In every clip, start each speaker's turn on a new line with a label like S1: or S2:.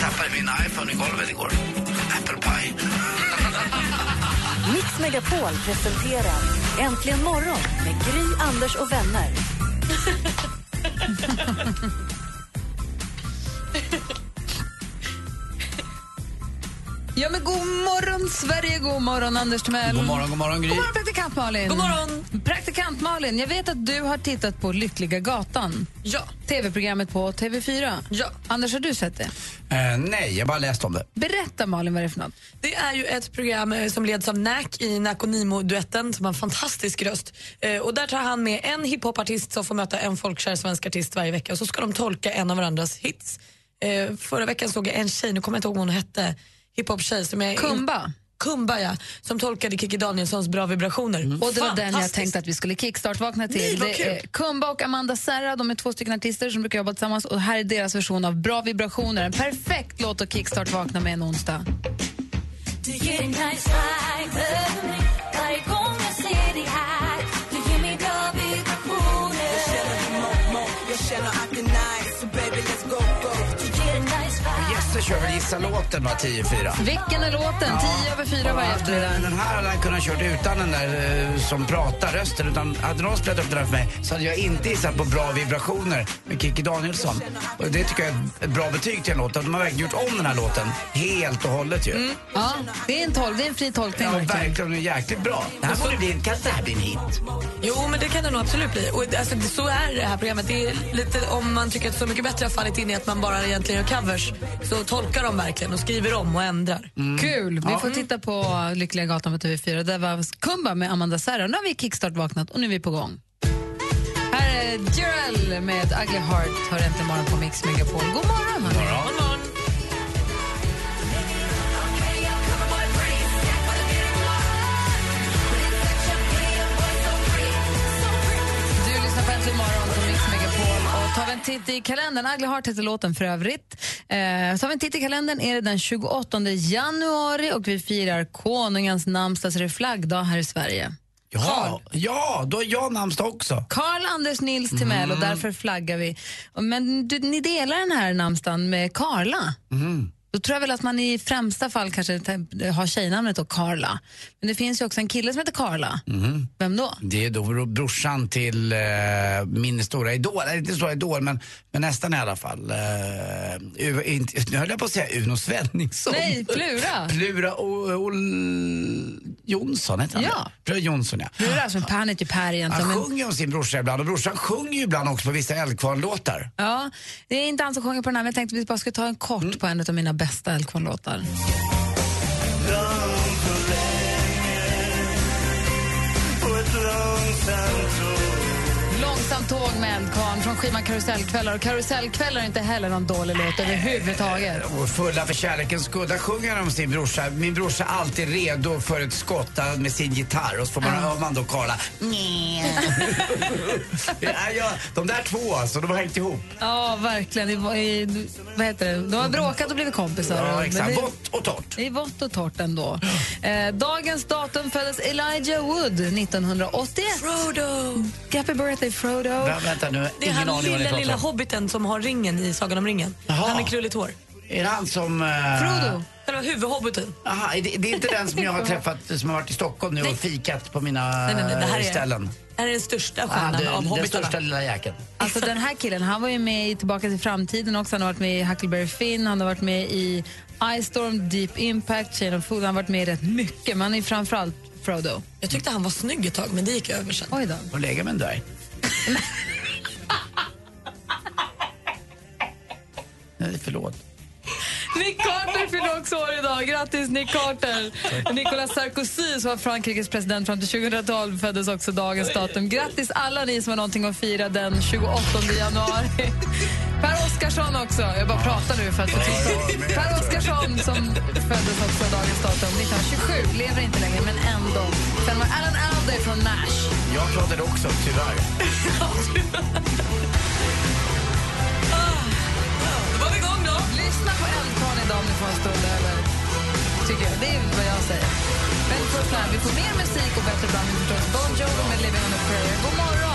S1: Tappade min iPhone i golvet igår. Apple Pie.
S2: Mix Megapol presenterar Äntligen morgon med Gry, Anders och vänner.
S3: Ja, men god morgon, Sverige! God morgon, Anders Timell.
S1: God morgon, god morgon, Gry.
S3: God morgon, praktikant Malin.
S4: God morgon.
S3: Praktikant Malin, jag vet att du har tittat på Lyckliga gatan.
S4: Ja.
S3: TV-programmet på TV4.
S4: Ja.
S3: Anders, har du sett det?
S1: Eh, nej, jag bara läst om det.
S3: Berätta Malin vad det är för något.
S4: Det är ju ett program eh, som leds av Nack i Nack och Nimo-duetten som har en fantastisk röst. Eh, och där tar han med en hiphopartist som får möta en folkkär svensk artist varje vecka och så ska de tolka en av varandras hits. Eh, förra veckan såg jag en tjej, nu kommer jag inte ihåg vad hon hette, hiphop-tjej som är...
S3: Kumba.
S4: Kumba ja, som tolkade Kikki Danielssons Bra vibrationer.
S3: Och det var den jag tänkte att vi skulle kickstart-vakna till.
S4: Nej,
S3: det är Kumba och Amanda Serra, de är två stycken artister som brukar jobba tillsammans och här är deras version av Bra vibrationer. En perfekt låt att kickstart-vakna med en onsdag.
S1: Jesse kör väl Gissa låten va, 10-4.
S3: Vilken är låten? Tio över fyra varje eftermiddag.
S1: Den här hade han kunnat kört utan den där eh, som pratar rösten. Utan hade någon spelat upp den här för mig så hade jag inte gissat på bra vibrationer med Kikki Danielsson. Och det tycker jag är ett bra betyg till en låt. De har verkligen gjort om den här låten helt och hållet ju.
S3: Ja, det är en, tol- det är en fri tolkning.
S1: Ja,
S3: verkligen.
S1: Den är jäkligt bra. Det här borde bli, kan det här bli en hit?
S4: Jo, men det kan det nog absolut bli. Och, alltså, det- så är det här programmet. Det är lite, om man tycker att Så mycket bättre har fallit in i att man bara egentligen gör covers så tolkar de verkligen och skriver om och ändrar.
S3: Kul! Vi får titta på Lyckliga gatan på TV4. Där var Kumba med Amanda Serra. Nu har vi kickstart-vaknat och nu är vi på gång. Här är Jireel med Ugly Heart. Hör äntligen morgon på Mix Megapol. God morgon!
S4: God morgon.
S3: Titt i kalendern, Ugly Heart heter låten för övrigt. Eh, tar vi en titt i kalendern är det den 28 januari och vi firar konungens namnsdag, så det är flaggdag här i Sverige.
S1: Ja, ja, då är jag namnsdag också.
S3: Karl Anders Nils Timell och därför flaggar vi. Men du, ni delar den här namnsdagen med Karla. Då tror jag väl att man i främsta fall kanske har tjejnamnet då, Karla. Men det finns ju också en kille som heter Karla. Vem då?
S1: Det är då brorsan till eh, min stora idol, eller inte stora idol men, men nästan i alla fall. Eh, U, inte, nu höll jag på att säga Uno Svenningsson.
S3: Nej, Plura.
S1: Plura och Ol Jonsson heter han
S3: Ja.
S1: Plura Jonsson ja.
S3: Plura, alltså, han heter ju Per egentligen.
S1: Han
S3: Men,
S1: sjunger om sin brorsa ibland och brorsan sjunger ju ibland också på vissa Eldkvarn-låtar.
S3: ja, det är inte han som sjunger på den här, men jag tänkte att vi bara skulle ta en kort på en av mina bästa bästa Elkvarn-låtar. Långt och länge, på ett långsamt tåg med Eldkvarn från skivan Karusellkvällar. Och Karusellkvällar är inte heller någon dålig låt överhuvudtaget.
S1: Och fulla för kärlekens skull. Där sjunger om sin brorsa. Min brorsa är alltid redo för ett skott med sin gitarr. Och så får man, hör man då Karla. ja, ja, de där två alltså, de har hängt ihop.
S3: Ja, verkligen. Det var, i, vad heter det? De har bråkat och blivit kompisar.
S1: Ja, exakt.
S3: det-
S1: Vått och torrt.
S3: Det är vått och torrt ändå. Eh, dagens datum föddes Elijah Wood 1981.
S4: Frodo!
S3: Happy birthday Frodo.
S1: Vä- vänta nu,
S4: Det är
S1: ingen
S4: han lilla, lilla hobbiten som har ringen i Sagan om ringen.
S1: Jaha.
S4: Han med krulligt hår.
S1: Är det han som... eh,
S3: Frodo.
S4: Själva huvudhobbiten.
S1: Aha, är det, det är inte den som jag har träffat som har varit i Stockholm nu och fikat på mina
S4: Nej, nej, nej, det här är,
S1: ställen?
S4: det här är den största
S1: Ah,
S4: stjärnan
S1: det,
S4: av
S1: den
S4: hobbitarna.
S1: största lilla jäkeln.
S3: Alltså den här killen, han var ju med i Tillbaka till framtiden också. Han har varit med i Huckleberry Finn, han har varit med i Ice Storm, Deep Impact, Chain of Food. Han har varit med i rätt mycket, men han är framförallt Frodo.
S4: Jag tyckte han var snygg ett tag, men det gick över sen.
S3: Oj då.
S1: Och lägga med en dvärg. Nej, förlåt.
S3: Nick Carter fyller också år idag. Grattis Nick Carter! Nicolas Sarkozy som var Frankrikes president fram till 2012 föddes också dagens datum. Grattis alla ni som har någonting att fira den 28 januari. Per Oscarsson också. Jag bara pratar nu för att få tysta. Per Oscarsson som föddes också dagens datum 1927. Lever inte längre, men ändå. Sen var Alan Alda från MASH.
S1: Jag pratade också, tyvärr.
S3: Lyssna på Eldkvarn idag om ni får en stund över. Tycker jag. Det är vad jag säger. Men först när vi får mer musik och bättre blandning förstås. Bon Jovi med Living on a prayer. God morgon!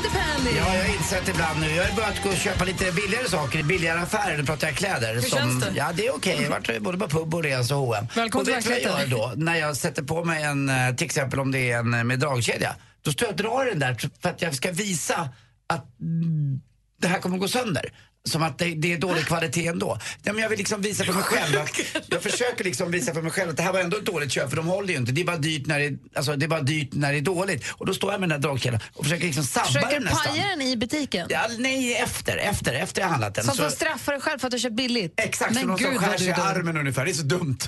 S3: Andy Pandy.
S1: Ja, jag har insett ibland nu. Jag har börjat gå och köpa lite billigare saker i billigare affärer. Nu pratar jag kläder. Hur
S4: känns det?
S1: Ja, det är okej. Jag har varit både på pub och Reas och H&M.
S3: Välkommen
S1: och
S3: till
S1: vet du vad jag
S3: verkligheten.
S1: gör då? När jag sätter på mig en, eh, till exempel om det är en eh, med dragkedja. Då står jag och drar den där för att jag ska visa att mm, det här kommer att gå sönder. Som att det, det är dålig kvalitet ändå. Ja, men jag vill liksom visa för mig själv att, Jag försöker liksom visa för mig själv att det här var ändå ett dåligt köp för de håller ju inte. Det är bara dyrt när det, alltså, det, är bara dyrt när det är dåligt. Och då står jag med den där dragkedjan och försöker liksom sabba
S3: Försöker
S1: den nästan.
S3: paja den i butiken.
S1: Ja, nej, efter, efter, efter jag handlat den.
S3: Som
S1: Så-
S3: för att straffa dig själv för att du köpt billigt.
S1: Exakt,
S3: Men
S1: som någon som
S3: gud
S1: skär sig i armen ungefär. Det är så dumt.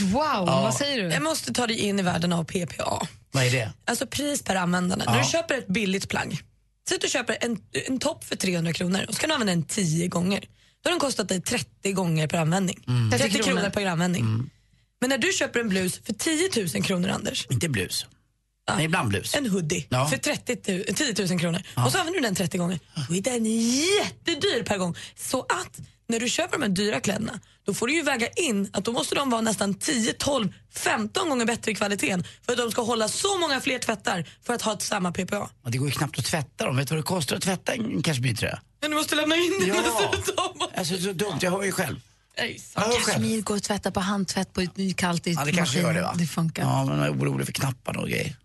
S3: Wow, vad säger du?
S4: Jag måste ta dig in i världen av PPA.
S1: Vad är det?
S4: Alltså pris per användande. När du köper ett billigt plagg. Säg att du köper en, en topp för 300 kronor och så kan du använda den 10 gånger. Då har den kostat dig 30 gånger per användning. 30 kronor.
S3: kronor
S4: per användning. Men när du köper en blus för 10 000 kronor, Anders,
S1: Inte blus. Nej, ibland blus.
S4: en hoodie
S1: Ja.
S4: för 30 000, 10 000 kronor och så använder du den 30 gånger. Är den jättedyr per gång. Så att när du köper de här dyra kläderna då får du ju väga in att då måste de vara nästan 10, 12, 15 gånger bättre i kvaliteten för att de ska hålla så många fler tvättar för att ha ett samma PPA.
S1: Och det går ju knappt att tvätta dem. Vet du vad det kostar att tvätta en kashmirtröja?
S4: Men du måste lämna in den.
S1: Ja.
S4: Ja.
S1: Alltså, så dumt. Jag hör ju själv.
S3: Kashmir går att tvätta på handtvätt på ett kallt i
S1: Ja, det kanske gör det va?
S3: Det funkar.
S1: Ja, men jag är orolig för knapparna och grejer.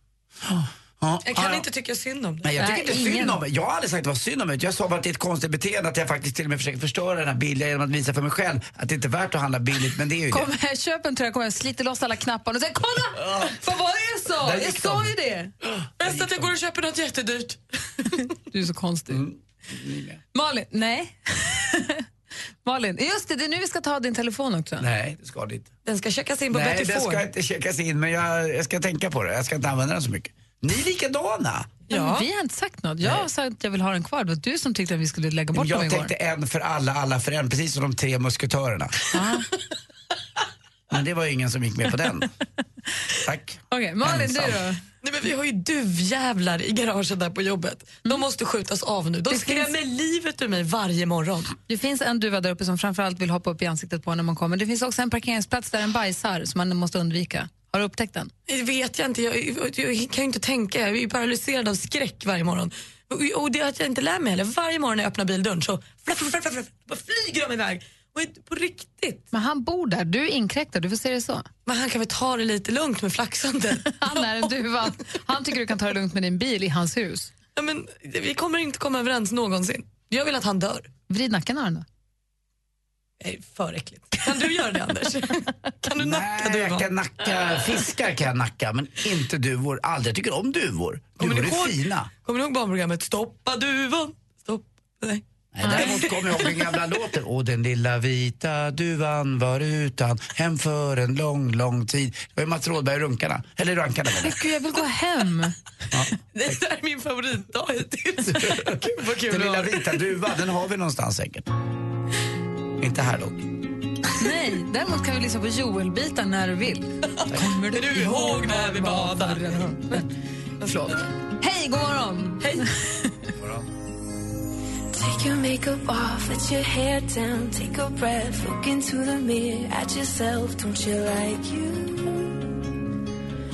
S1: Ja.
S4: Jag kan
S1: Ja, ja.
S4: inte tycka synd om det.
S1: Nej, jag tycker
S3: Nej,
S1: inte synd
S3: ingen.
S1: om mig. Jag har aldrig sagt att det var synd om mig. Jag sa bara att det är ett konstigt beteende att jag faktiskt till och med försöker förstöra den här billiga genom att visa för mig själv att det inte är värt att handla billigt, men det är ju
S3: Kom
S1: det.
S3: här, köp en tröja, kom här, sliter loss alla knappar och säger kolla! Vad var det jag sa? Jag sa ju det.
S4: Bäst att jag går och köper något jättedyrt.
S3: Du är så konstig. Malin, nej. Malin, just det, det är nu vi ska ta din telefon också.
S1: Nej, det ska det inte.
S4: Den ska checkas in på
S1: Nej,
S4: Betty
S1: det
S4: Ford.
S1: ska inte checkas in, men jag, jag ska tänka på det. Jag ska inte använda den så mycket. Ni är likadana.
S3: Men Vi har inte sagt något. Jag har sagt att jag vill ha den kvar. Det var du som tyckte att vi skulle lägga bort dem
S1: Jag
S3: igår.
S1: tänkte en för alla, alla för en, precis som de tre musketörerna. Men det var ju ingen som gick med på den. Tack.
S3: Okej, Malin,
S1: Ensam.
S3: du då?
S4: Nej, men vi har ju duvjävlar i garaget där på jobbet. De måste skjutas av nu. De
S3: Det
S4: skrämmer livet ur mig varje morgon.
S3: Det finns en duva där uppe som framförallt vill hoppa upp i ansiktet på när man kommer. Det finns också en parkeringsplats där den bajsar som man måste undvika. Har du upptäckt den?
S4: Det vet jag inte. Jag, jag, jag kan ju inte tänka. Jag är ju paralyserad av skräck varje morgon. Och, och det är att jag inte lär mig heller. Varje morgon när jag öppnar bildörren så flaff, flaff, flaff, flaff, bara flyger de iväg. Och på riktigt.
S3: Men han bor där, du är inkräktad, du får se det så.
S4: Men han kan väl ta det lite lugnt med flaxande.
S3: Han är en duva. Han tycker du kan ta det lugnt med din bil i hans hus.
S4: ja, men, vi kommer inte komma överens någonsin. Jag vill att han dör.
S3: Vrid nacken av den då.
S4: Det är för äckligt. Kan du göra det Anders? Kan du nacka
S1: Nej, jag kan nacka fiskar kan jag nacka, men inte duvor. Aldrig. Jag tycker om duvor.
S4: Kommer
S1: Duvor
S4: ihåg-
S1: är fina.
S4: Kommer du ihåg barnprogrammet Stoppa duvan? Stopp. Nej.
S1: Nej, däremot kommer jag ihåg den gamla låten. Och den lilla vita duvan var utan hem för en lång, lång tid. Det var ju Mats Rådberg och Runkarna. Eller Rankarna menar jag.
S3: Gud, jag vill gå hem.
S4: Det där är min favoritdag hittills. Gud vad kul
S1: Den lilla vita duvan, den har vi någonstans säkert. Inte här dock.
S3: Nej, däremot kan vi lyssna på Joel-bitar när du vill. Kommer
S4: Är du ihåg när vi badar?
S3: Förlåt. Hej, god morgon!
S4: Hej.
S5: Take your makeup off, let your hair down, take a breath, look into the mirror at yourself, don't you like you?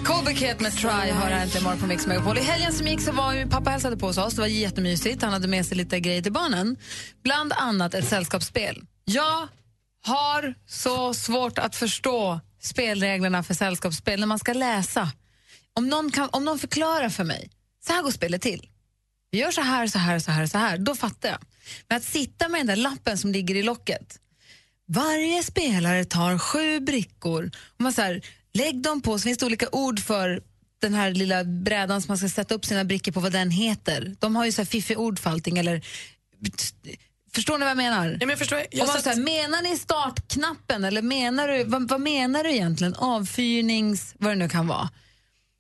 S3: K-buket med Try har här inte imorgon på Mix Megapol. I helgen som gick så var ju pappa hälsade på hos oss. Det var jättemysigt. Han hade med sig lite grejer till barnen. Bland annat ett sällskapsspel. Jag har så svårt att förstå spelreglerna för sällskapsspel när man ska läsa. Om någon, kan, om någon förklarar för mig, så här går spelet till. Gör så här, så här, så här, så här. Då fattar jag. Men att sitta med den där lappen som ligger i locket. Varje spelare tar sju brickor. Och man så här, lägg dem på, så finns det olika ord för den här lilla brädan som man ska sätta upp sina brickor på, vad den heter. De har ju så här fiffig ord för allting. Eller, förstår ni vad jag menar?
S4: Ja, men jag förstår. Jag satt-
S3: så här, menar ni startknappen eller menar du, vad, vad menar du egentligen? Avfyrnings, vad det nu kan vara.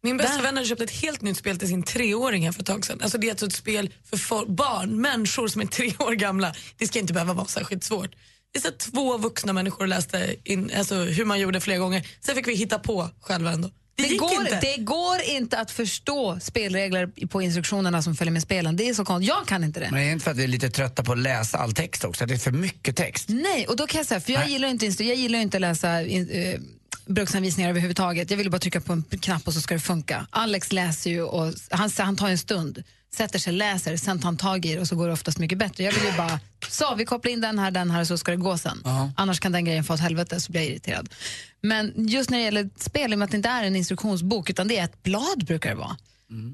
S4: Min bästa
S3: Där.
S4: vän hade köpt ett helt nytt spel till sin treåring här för ett tag sedan. Alltså det är alltså ett spel för barn, människor som är tre år gamla. Det ska inte behöva vara särskilt svårt. Vi satt två vuxna människor läste in, alltså hur man gjorde flera gånger. Sen fick vi hitta på själva ändå. Det,
S3: Det går,
S4: inte.
S3: det går inte att förstå spelregler på instruktionerna som följer med spelen. Det är så konstigt. Jag kan inte det.
S1: Men det är inte för att vi är lite trötta på att läsa all text också, det är för mycket text.
S3: Nej, och då kan jag säga, för jag
S1: Nej.
S3: gillar inte, jag gillar inte att läsa in, eh, bruksanvisningar överhuvudtaget. Jag vill bara trycka på en knapp och så ska det funka. Alex läser ju och han, han tar en stund, sätter sig, läser, sen tar han tag i det och så går det oftast mycket bättre. Jag vill ju bara, så vi kopplar in den här, den här och så ska det gå sen. Annars kan den grejen få åt helvete så blir jag irriterad. Men just när det gäller spel, i och med att det inte är en instruktionsbok utan det är ett blad brukar det vara.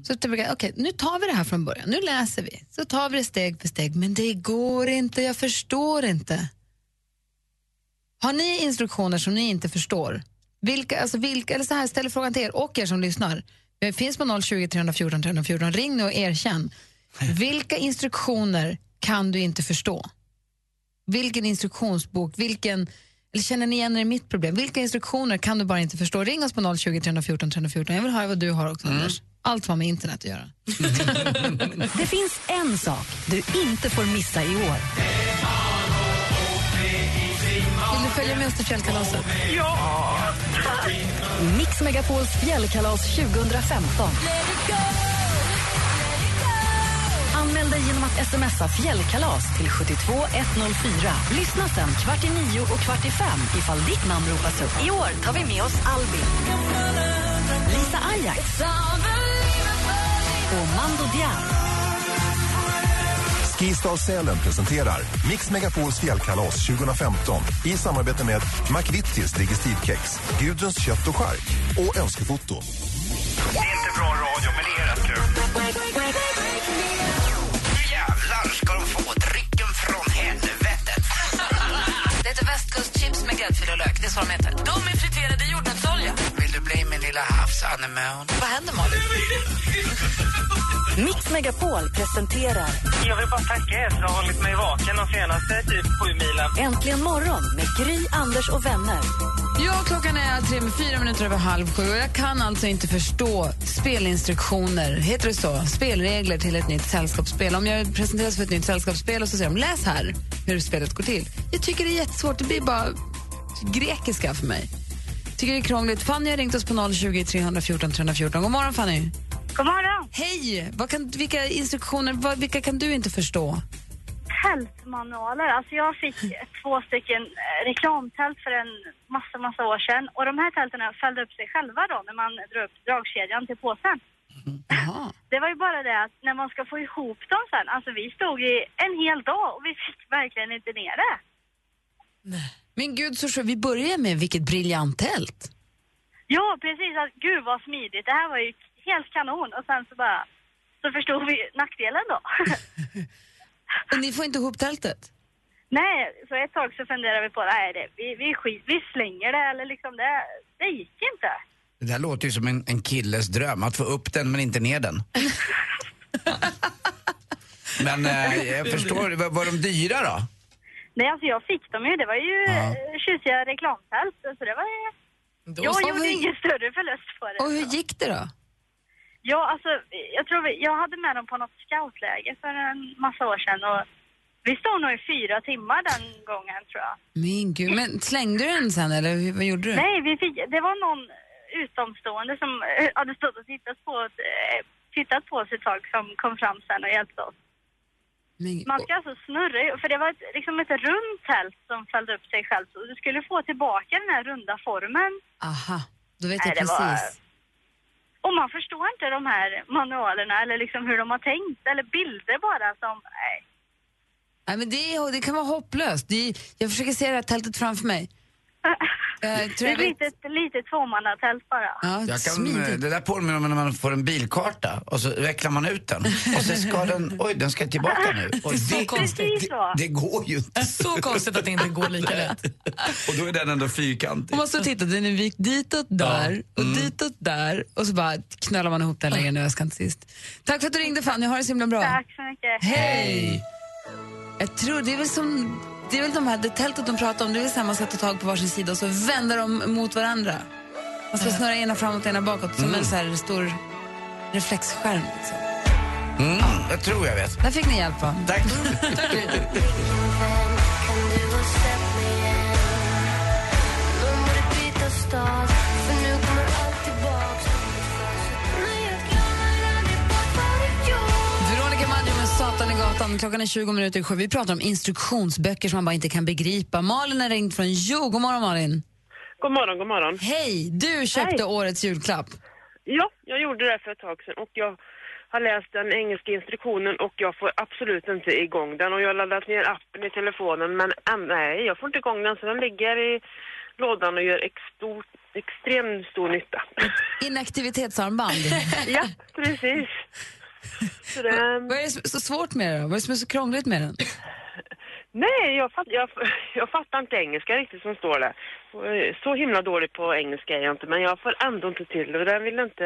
S3: Så det brukar, okej, nu tar vi det här från början, nu läser vi. Så tar vi det steg för steg, men det går inte, jag förstår inte. Har ni instruktioner som ni inte förstår? Vilka, alltså vilka, eller så här, ställer frågan till er och er som lyssnar. Det finns på 020 314 314. Ring nu och erkänn. Vilka instruktioner kan du inte förstå? Vilken instruktionsbok, vilken, eller känner ni igen er i mitt problem? Vilka instruktioner kan du bara inte förstå? Ring oss på 020 314 314. Jag vill höra vad du har också, Anders. Allt har med internet att göra.
S2: Det finns en sak du inte får missa i år.
S3: Vill du följa med oss till fjällkalaset?
S2: Mix Megapols fjällkalas 2015. Anmäl dig genom att smsa fjällkalas till 72104. Lyssna sen kvart i nio och kvart i fem ifall ditt namn ropas upp. I år tar vi med oss Albin, Lisa Ajax och Mando Diaz.
S6: Skistar Sälen presenterar Mix Megapols fjällkalas 2015 i samarbete med McVittys Digestivkex, Gudruns kött och chark och Önskefoto.
S7: Det är inte bra radio, men det är rätt kul. Nu jävlar ska de få drycken från helvetet.
S3: Det heter västkustchips med gräddfil och lök. Det är så de heter.
S4: De är friterade i jordnötsolja.
S1: Lilla havsanemon?
S3: Vad händer Malin?
S2: Mix Megapol presenterar
S7: Jag vill bara tacka er för att ha hållit mig vaken de senaste typ sju milen.
S2: Äntligen morgon med Gry, Anders och vänner.
S3: Ja, klockan är tre med fyra minuter över halv sju och jag kan alltså inte förstå spelinstruktioner, heter det så? Spelregler till ett nytt sällskapsspel. Om jag presenteras för ett nytt sällskapsspel och så säger de läs här hur spelet går till. Jag tycker det är jättesvårt, det blir bara grekiska för mig. Tycker det är krångligt. Fanny har ringt oss på 020 314 314. God morgon Fanny.
S8: God morgon.
S3: Hej! Vad kan, vilka instruktioner, vad, vilka kan du inte förstå?
S8: Tältmanualer. Alltså jag fick två stycken eh, reklamtält för en massa, massa år sedan. Och de här tälten fällde upp sig själva då när man drar upp dragkedjan till påsen. Det var ju bara det att när man ska få ihop dem sen, alltså vi stod i en hel dag och vi fick verkligen inte ner det.
S3: Men gud, så vi börjar med vilket briljant tält.
S8: Ja, precis. Att, gud vad smidigt. Det här var ju helt kanon. Och sen så bara, så förstod vi nackdelen då.
S3: Och ni får inte ihop tältet?
S8: Nej, så ett tag så funderade vi på, nej det, vi, vi, skit, vi slänger det eller liksom det, det gick inte.
S1: Det där låter ju som en, en killes dröm, att få upp den men inte ner den. men eh, jag förstår, var, var de dyra då?
S8: Nej, alltså jag fick dem ju. Det var ju
S1: Ja.
S8: ja. tjusiga reklamtält. Så det var ju... Jag
S3: så.
S8: gjorde
S3: hur-
S8: ingen större förlust på det.
S3: Och hur gick det då?
S8: Ja, alltså jag tror vi, jag hade med dem på något scoutläge för en massa år sedan och vi stod nog i fyra timmar den gången tror jag.
S3: Min gud, men slängde du den sen eller vad gjorde du?
S8: Nej, vi fick, det var någon utomstående som eh, hade stått och tittat på, eh, tittat på oss ett tag som kom fram sen och hjälpte oss. Man ska alltså snurra, för det var ett, liksom ett runt tält som fällde upp sig själv. Så du skulle få tillbaka den här runda formen.
S3: aha, då vet
S8: Nej,
S3: jag
S8: det var-
S3: precis.
S8: Och man förstår inte de här manualerna eller liksom hur de har tänkt. Eller bilder bara som, nej.
S3: Nej, men det, det kan vara hopplöst. Det, jag försöker se det här tältet framför mig. Eh,
S8: Det är ett litet, litet tvåmannatält bara.
S3: Ja,
S1: Jag kan,
S3: smidigt.
S1: det där påminner om när man får en bilkarta och så vecklar man ut den och så ska den, oj den ska tillbaka nu. Och
S4: Det är så
S1: det,
S4: konstigt.
S8: Så.
S1: det går ju inte.
S4: Så konstigt att det inte går lika lätt.
S1: Och då är den ändå fyrkantig.
S3: Man måste titta, den är vikt ditåt där och ditåt där och så bara knölar man ihop den längre ner i väskan till sist. Tack för att du ringde Fanny, ha det så himla bra.
S8: Tack så mycket.
S3: Hej! Jag tror det är väl som det är väl de här, det tältet de pratar om, det är väl så här man ska ta tag på varsin sida och så vänder de mot varandra. Man ska snurra ena framåt och ena bakåt som en så här stor reflexskärm. Liksom.
S1: Mm, jag tror jag vet.
S3: Där fick ni hjälp va?
S1: Tack.
S3: Veronica Gatan. Klockan är 20 minuter sju. Vi pratar om instruktionsböcker som man bara inte kan begripa. Malin har ringt från Jo. God morgon Malin.
S9: God morgon, god morgon.
S3: Hej! Du köpte
S9: Hej.
S3: årets julklapp.
S9: Ja, jag gjorde det för ett tag sedan och jag har läst den engelska instruktionen och jag får absolut inte igång den och jag har laddat ner appen i telefonen men nej, jag får inte igång den så den ligger i lådan och gör ex stor, extremt stor nytta.
S3: Inaktivitetsarmband.
S9: ja, precis. Så det,
S3: Vad är det så svårt med det då? Vad är det som är så krångligt med den?
S9: nej, jag, fatt, jag, jag fattar inte engelska riktigt som står där. Så himla dålig på engelska är jag inte men jag får ändå inte till det och den vill inte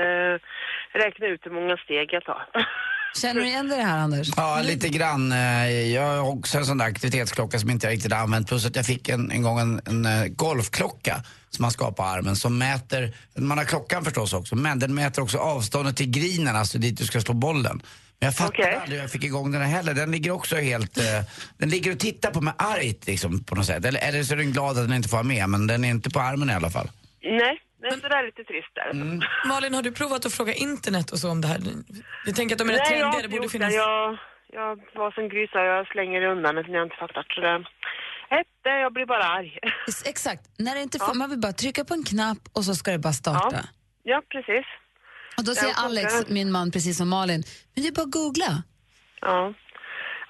S9: räkna ut hur många steg jag tar.
S3: Känner du igen det här Anders?
S1: Ja, lite grann. Eh, Jag har också en sån där aktivitetsklocka som inte jag riktigt har använt. Plus att jag fick en, en gång en, en eh, golfklocka som man ska ha på armen som mäter, man har klockan förstås också, men den mäter också avståndet till grinen, alltså dit du ska slå bollen. Men jag fattar
S9: Okej.
S1: aldrig hur jag fick igång den heller. Den ligger också helt, eh, den ligger och tittar på mig argt liksom på något sätt. Eller, eller så är den glad att den inte får vara med, men den är inte på armen i alla fall.
S9: Nej, det är sådär lite trist där.
S1: Mm.
S4: Malin, har du provat att fråga internet och så om det här? Jag tänker att de är rätt
S9: Nej, jag har
S4: trendiga, det
S9: inte
S4: borde
S9: gjort
S4: finnas...
S9: det. Jag, jag var som Gry sa, jag slänger undan det när jag inte fattat. Så det, ett, jag blir bara arg.
S3: Exakt. När det inte får, Man vill bara trycka på en knapp och så ska det bara starta.
S9: Ja. Ja, precis.
S3: Och då säger. Alex, min man, precis som Malin, men det är bara att googla.
S9: Ja.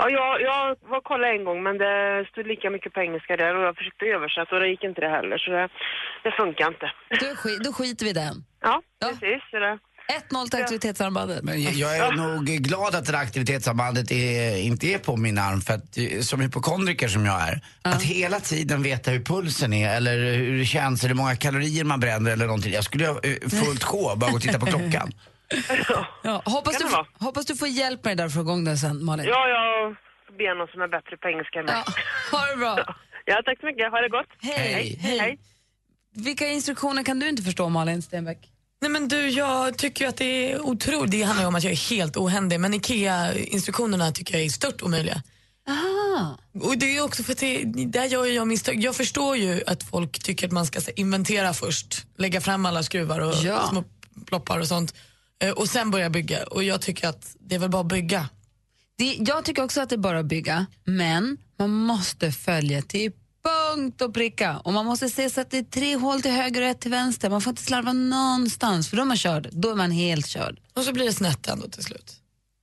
S9: Ja, jag, jag var och kollade en gång men det stod lika mycket på engelska där och jag försökte översätta och det gick inte det heller så det, det funkar inte.
S3: Då, sk- då skiter vi i den.
S9: Ja, precis. Så det,
S3: 1-0 till aktivitetsarmbandet.
S1: Men jag, jag är nog glad att det där aktivitetssambandet är, inte är på min arm för att eh, som hypokondriker som jag är, att hela tiden veta hur pulsen är eller hur det känns, eller hur många kalorier man bränner eller någonting. Jag skulle ha eh, fullt sjå bara gå och titta på klockan.
S3: Ja, hoppas, du, hoppas du får hjälp med det där för igång den sen, Malin.
S9: ja, jag ber någon som är bättre på engelska än mig.
S3: Ha det bra.
S9: Ja, tack så mycket. Ha det gott.
S3: Hej. Hej. Vilka instruktioner kan du inte förstå, Malin Stenbeck?
S4: Nej men du, jag tycker ju att det är otroligt. Det handlar ju om att jag är helt ohändig men IKEA-instruktionerna tycker jag är stört omöjliga.
S3: Aha.
S4: Och det är också för att det, där gör jag misstag. Jag förstår ju att folk tycker att man ska inventera först, lägga fram alla skruvar och
S3: Ja.
S4: små ploppar och sånt eh, och sen börja bygga. Och jag tycker att det är väl bara att bygga.
S3: Det, jag tycker också att det är bara att bygga, men man måste följa till punkt och pricka. Och man måste se så att det är tre hål till höger och ett till vänster. Man får inte slarva någonstans, för då är man körd. Då är man helt körd.
S4: Och så blir det snett ändå till slut.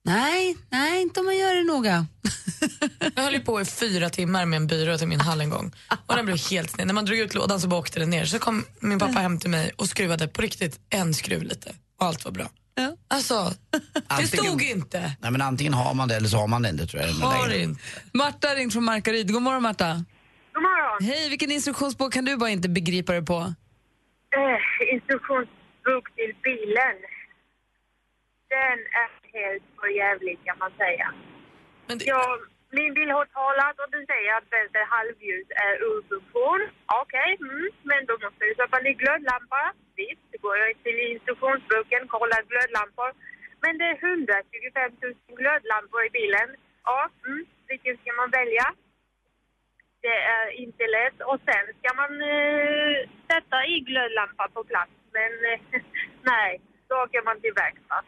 S3: Nej, nej, inte om man gör det noga.
S4: Jag höll ju på i fyra timmar med en byrå till min hall en gång. Och den blev helt sned. När man drog ut lådan så bara åkte den ner. Så kom min pappa hem till mig och skruvade på riktigt en skruv lite. Och allt var bra.
S3: Ja.
S4: Alltså, det
S1: Antingen-
S4: stod inte.
S1: Nej men antingen har man det eller så har man det inte tror jag.
S4: Har det inte.
S3: Marta ringt från Markaryd. God morgon, Marta.
S8: Morgon.
S3: Hej, vilken instruktionsbok kan du bara inte begripa dig på?
S8: Eh, instruktionsbok till bilen. Den är helt för jävlig kan man säga.
S4: Men det,
S8: Ja, min bil har talat och den säger att vänster halvljus är ur funktion. Okej, mm, men då måste du köpa ny glödlampa. Visst, det går jag till instruktionsboken, kollar glödlampor. Men det är 125 000 glödlampor i bilen. Ja, mm, vilken ska man välja? Det är inte lätt. Och sen ska man eh, sätta i glödlampa på plats. Men eh, nej, då åker man till verkstad.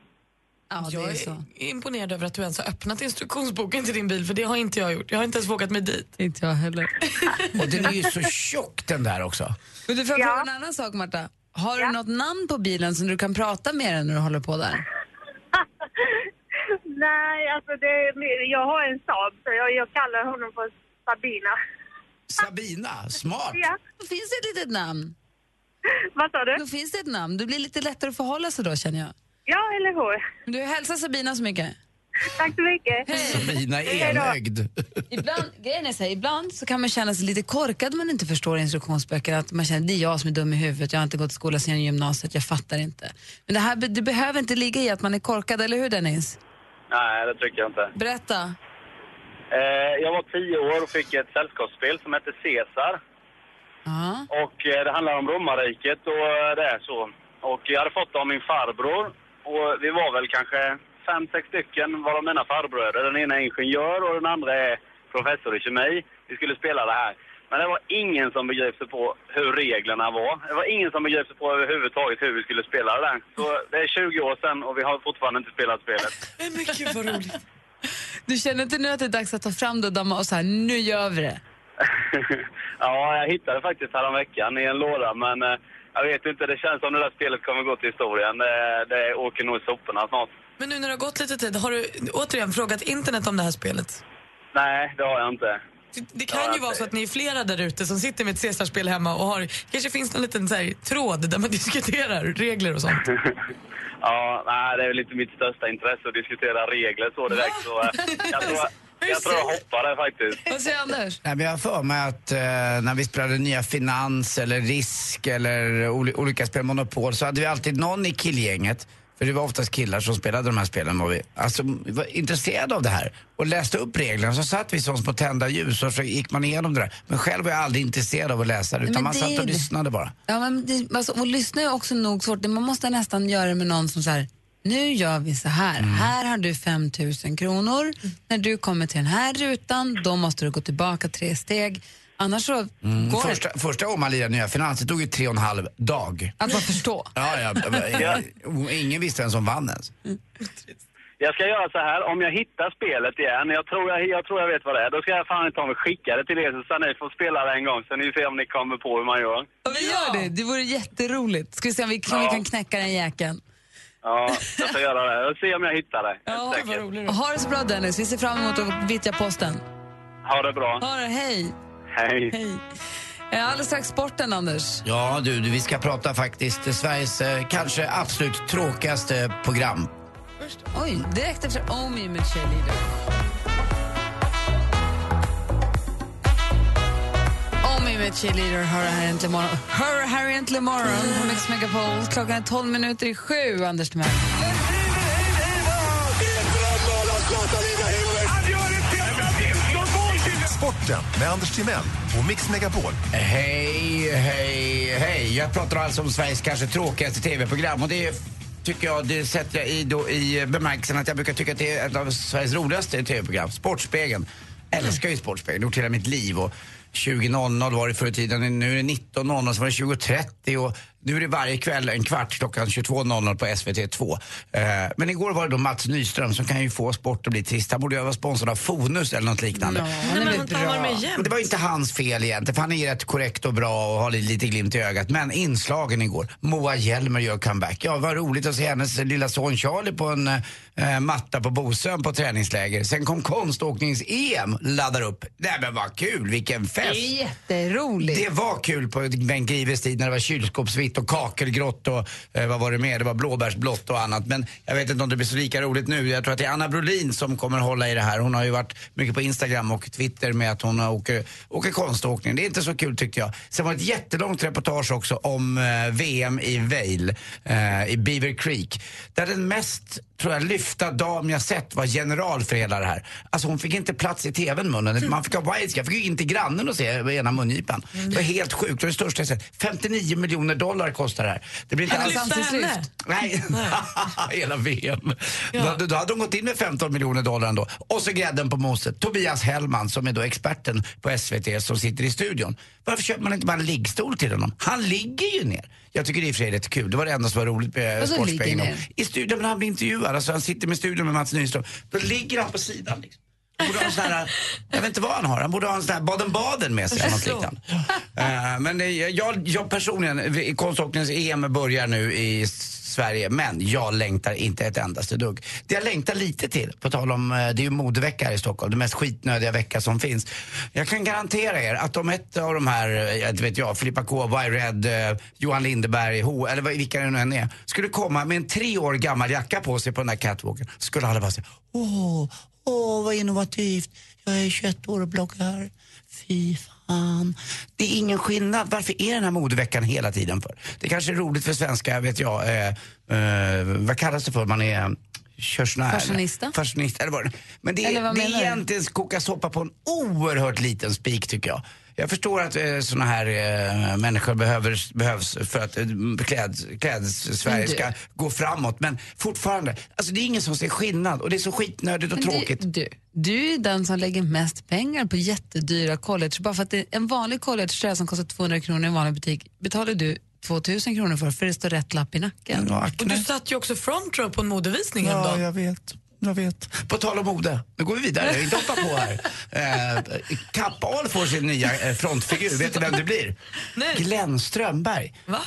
S3: Ja, det
S4: jag
S3: är så.
S4: är imponerad över att du ens har öppnat instruktionsboken till din bil för det har inte jag gjort. Jag har inte ens vågat mig dit.
S3: Inte jag heller.
S1: Och den är ju så tjock den där också.
S3: Men du, får jag
S8: Ja.
S3: fråga en annan sak, Marta? Har
S8: Ja.
S3: du något namn på bilen som du kan prata med den när du håller på där?
S8: nej, alltså det, jag har en Saab så jag, jag kallar honom för Sabina.
S1: Sabina, smart.
S8: Ja,
S3: Det finns ett litet namn.
S8: Vad sa du?
S3: Då finns det ett namn. Det blir lite lättare att förhålla sig då känner jag.
S8: Ja, eller hur?
S3: Du hälsar Sabina så mycket.
S8: Tack så mycket.
S1: Sabina
S8: Hej då.
S1: enögd.
S3: Ibland, grejen är så här, ibland så kan man känna sig lite korkad om man inte förstår instruktionsböcker. Att man känner det är jag som är dum i huvudet, jag har inte gått i skola sedan gymnasiet, jag fattar inte. Men det här det behöver inte ligga i att man är korkad, eller hur Dennis?
S10: Nej, det tycker jag inte.
S3: Berätta.
S10: Eh, jag var tio år och fick ett sällskapsspel som hette Caesar. Och eh, det handlar om romarriket och eh, det är så. Och jag hade fått det av min farbror. Och vi var väl kanske fem, sex stycken, varav mina farbröder. Den ena är ingenjör och den andra är professor i kemi. Vi skulle spela det här. Men det var ingen som begrep sig på hur reglerna var. Det var ingen som begrep sig på överhuvudtaget hur vi skulle spela det där. Så det är 20 år sedan och vi har fortfarande inte spelat spelet.
S4: Men gud vad roligt.
S3: Du känner inte nu att det är dags att ta fram det och så här, nu gör vi det?
S10: Ja, jag hittade faktiskt häromveckan i en låda, men eh, jag vet inte, det känns som det där spelet kommer gå till historien. Det, det åker nog i soporna snart.
S4: Men nu när det har gått lite tid, har du återigen frågat internet om det här spelet?
S10: Nej, det har jag inte.
S4: Det kan ju vara så att ni är flera där ute som sitter med ett Caesarspel hemma och har, kanske finns någon liten så här, tråd där man diskuterar regler och sånt.
S10: Ja, nej, det är väl inte mitt största intresse att diskutera regler så direkt. Så, eh, jag, tror, jag tror jag hoppar där faktiskt.
S3: Vad säger Anders?
S1: Nej, men jag har för mig att eh, när vi spelade nya Finans eller Risk eller oli- olika spel Monopol så hade vi alltid någon i killgänget, för det var oftast killar som spelade de här spelen, var vi, alltså, var intresserade av det här och läste upp reglerna. Så satt vi som små tända ljus och så gick man igenom det där. Men själv var jag aldrig intresserad av att läsa det, utan
S3: men
S1: man
S3: det
S1: satt och
S3: det.
S1: lyssnade bara.
S3: Ja, men det, alltså, och lyssna är också nog svårt. Man måste nästan göra det med någon som här, nu gör vi så här. Här har du 5 000 kronor. När du kommer till den här rutan, då måste du gå tillbaka tre steg. Annars så
S1: Mm.
S3: går
S1: Första, första gången man lirade nya Finans, det tog ju tre och en halv dag.
S3: det att bara förstå.
S1: Ja, ja, ingen, ingen visste vem som vann ens.
S10: Jag ska göra så här, om jag hittar spelet igen, jag tror jag, jag, tror jag vet vad det är, då ska jag fan ta mig skicka det till er så ni får spela det en gång så ni ser om ni kommer på hur man gör.
S3: Ja, vi gör det. Det vore jätteroligt. Ska vi se om vi, om vi
S10: Ja.
S3: kan knäcka den jäkeln.
S10: Ja, jag ska göra det. Jag ska se om jag hittar det.
S3: Ja, vad roligt. Ha det så bra Dennis. Vi ser fram emot att vittja posten.
S10: Ha det bra.
S3: Ha det, hej.
S10: Hej.
S3: Hej. Eh, Alldeles strax sporten, Anders.
S1: Ja du, du, vi ska prata faktiskt Sveriges eh, kanske absolut tråkigaste program.
S3: Oj, direkt efter Omi med Cheerleader. Omi med Cheerleader hör det här äntligen morgon. Hör här äntligen morgon på Mix Megapol. Klockan är 12 minuter i sju, Anders Timell.
S6: Sporten med Anders Timell och Mix Megapol.
S1: Hej, hej, hej. Jag pratar alltså om Sveriges kanske tråkigaste tv-program och det tycker jag, det sätter jag i, då, i bemärkelsen att jag brukar tycka att det är ett av Sveriges roligaste tv-program. Sportspegeln. Jag Älskar ju Sportspegeln, gjort hela mitt liv. Och 20.00 var det förr i tiden, nu är det 19.00, så var det 20.30 och nu är det varje kväll en kvart klockan 22.00 på SVT2. Eh, men igår var det då Mats Nyström som kan ju få sport att bli trist. Han borde ju vara sponsrad av Fonus eller något liknande.
S4: Men han med jämt.
S1: Det var inte hans fel egentligen, för han är rätt korrekt och bra och har lite, glimt i ögat. Men inslagen igår, Moa Hjelmer gör comeback. Ja, vad roligt att se hennes lilla son Charlie på en eh, matta på Bosön på träningsläger. Sen kom konståknings-EM, laddar upp. Nej men vad kul, vilken
S3: Det
S1: fest!
S3: är jätteroligt.
S1: Det var kul på Bengt Grives tid när det var kylskåpsvitt och kakelgrått och eh, vad var det mer? Det var blåbärsblått och annat. Men jag vet inte om det blir så lika roligt nu. Jag tror att det är Anna Brolin som kommer hålla i det här. Hon har ju varit mycket på Instagram och Twitter med att hon åker, åker konståkning. Det är inte så kul tyckte jag. Sen var det ett jättelångt reportage också om eh, VM i Vail, eh, i Beaver Creek. Där den mest tror jag, lyfta dam jag sett var general för hela det här. Alltså hon fick inte plats i tvn munnen. Man fick ha widescreen. fick ju in till grannen och se ena mungipan. Det var helt sjukt. Det var det största jag sett. 59 miljoner dollar kostar det här. Det blir inte alls...
S3: ansiktslyft.
S1: Nej, hela VM. Då, då hade de gått in med 15 miljoner dollar ändå. Och så grädden på moset. Tobias Hellman som är då experten på SVT som sitter i studion. Varför köper man inte bara en liggstol till honom? Han ligger ju ner. Jag tycker det är i och för sig rätt kul. Det var det enda som var roligt med Sportspegeln. I studion när han blir intervjuad, alltså han sitter med studion med Mats Nyström. Då ligger han på sidan liksom. Borde ha en sån här, jag vet inte vad han har, han borde ha en sån här Baden-Baden med sig något liknande. Eh, men jag, jag personligen, i konståkningens EM börjar nu i Sverige, men jag längtar inte ett endaste dugg. Det jag längtar lite till, på tal om, eh, det är ju modevecka här i Stockholm, den mest skitnödiga vecka som finns. Jag kan garantera er att om ett av de här, eh, jag vet jag, Filippa K, Y-Red, eh, Johan Lindeberg, H, eller vilka det nu än är, skulle komma med en tre år gammal jacka på sig på den där catwalken, skulle alla bara säga åh, åh vad innovativt, jag är 21 år och bloggar. Fy fan. Det är ingen skillnad. Varför är den här modeveckan hela tiden för? Det kanske är roligt för svenska, vet jag, eh, eh, vad kallas det för? Man är körsnär.
S3: Fashionista?
S1: Fashionista, eller vad Men det
S3: Eller
S1: är,
S3: vad
S1: det är egentligen koka soppa på en oerhört liten spik tycker jag. Jag förstår att eh, såna här eh, människor behöver, behövs för att eh, kläds, kläds-Sverige
S3: Men du-
S1: ska gå framåt. Men fortfarande, alltså det är ingen som ser skillnad och det är så skitnödigt och
S3: Men
S1: tråkigt.
S3: Du, du, du är den som lägger mest pengar på jättedyra college. Bara för att det, en vanlig collegetröja som kostar 200 kronor i en vanlig butik betalar du 2000 kronor för, för det står rätt lapp i nacken.
S4: Och du satt ju också front row på en modevisning
S1: Ja,
S4: häromdagen.
S1: jag vet. Jag vet. På tal om mode, nu går vi vidare. Inte hoppa på här. Eh, Kappahl får sin nya eh, frontfigur. Vet du vem det blir?
S4: Nej.
S1: Glenn Strömberg.
S4: Va?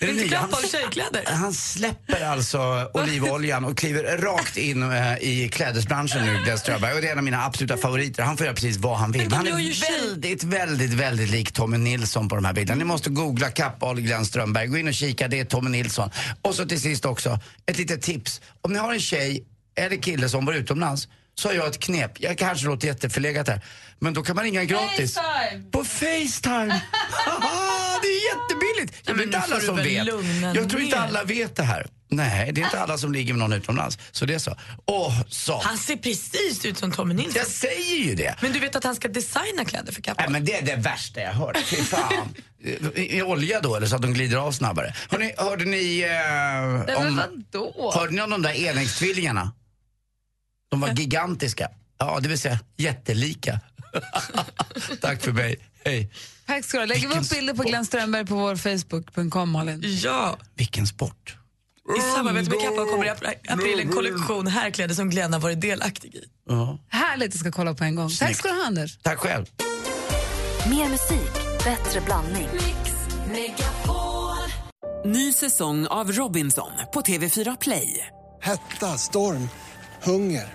S1: Är det
S4: Inte
S1: nya?
S4: Kappahl
S1: Han-
S4: tjejkläder?
S1: Han släpper alltså olivoljan och kliver rakt in eh, i klädesbranschen nu, Glenn Strömberg. Och det är en av mina absoluta favoriter. Han får göra precis vad han vill. Han är väldigt, väldigt, väldigt lik Tommy Nilsson på de här bilderna. Ni måste googla Kappahl Glenn Strömberg. Gå in och kika, det är Tommy Nilsson. Och så till sist också, ett litet tips. Om ni har en tjej eller kille som bor utomlands så har jag ett knep. Jag kanske låter jätteförlegat här. Men då kan man ringa gratis.
S3: Facetime!
S1: På Facetime! Det är jättebilligt! Jag vet inte alla som vet. Jag tror inte alla vet det här. Nej, det är inte alla som ligger med någon utomlands. Så det är så. Och så.
S4: Han ser precis ut som Tommy Nilsson.
S1: Jag säger ju det.
S4: Men du vet att han ska designa kläder för Kappahl?
S1: Nej, men det är det värsta jag hört. Fy fan. I, I olja då, eller så att de glider av snabbare. Hörrni, hörde ni... Eh,
S3: Nej, men
S1: om,
S3: vadå?
S1: hörde ni om de där enäggstvillingarna? De var gigantiska. Ja, det vill säga jättelika. Tack för mig. Hej.
S3: Tack ska du ha. Lägger vi upp bilder på Glenn Strömberg på vår Facebook.com, Malin?
S4: Ja,
S1: Vilken sport.
S4: i samarbete med Kappahl kommer i april- en kollektion herrkläder som Glenn har varit delaktig i.
S1: Ja.
S3: Härligt, jag ska kolla på en gång. Tack
S1: Snyggt.
S3: ska du ha, Anders.
S1: Tack själv.
S2: Mer musik, bättre blandning.
S11: Ny säsong av Robinson på TV4 Play.
S12: Hetta, storm, hunger.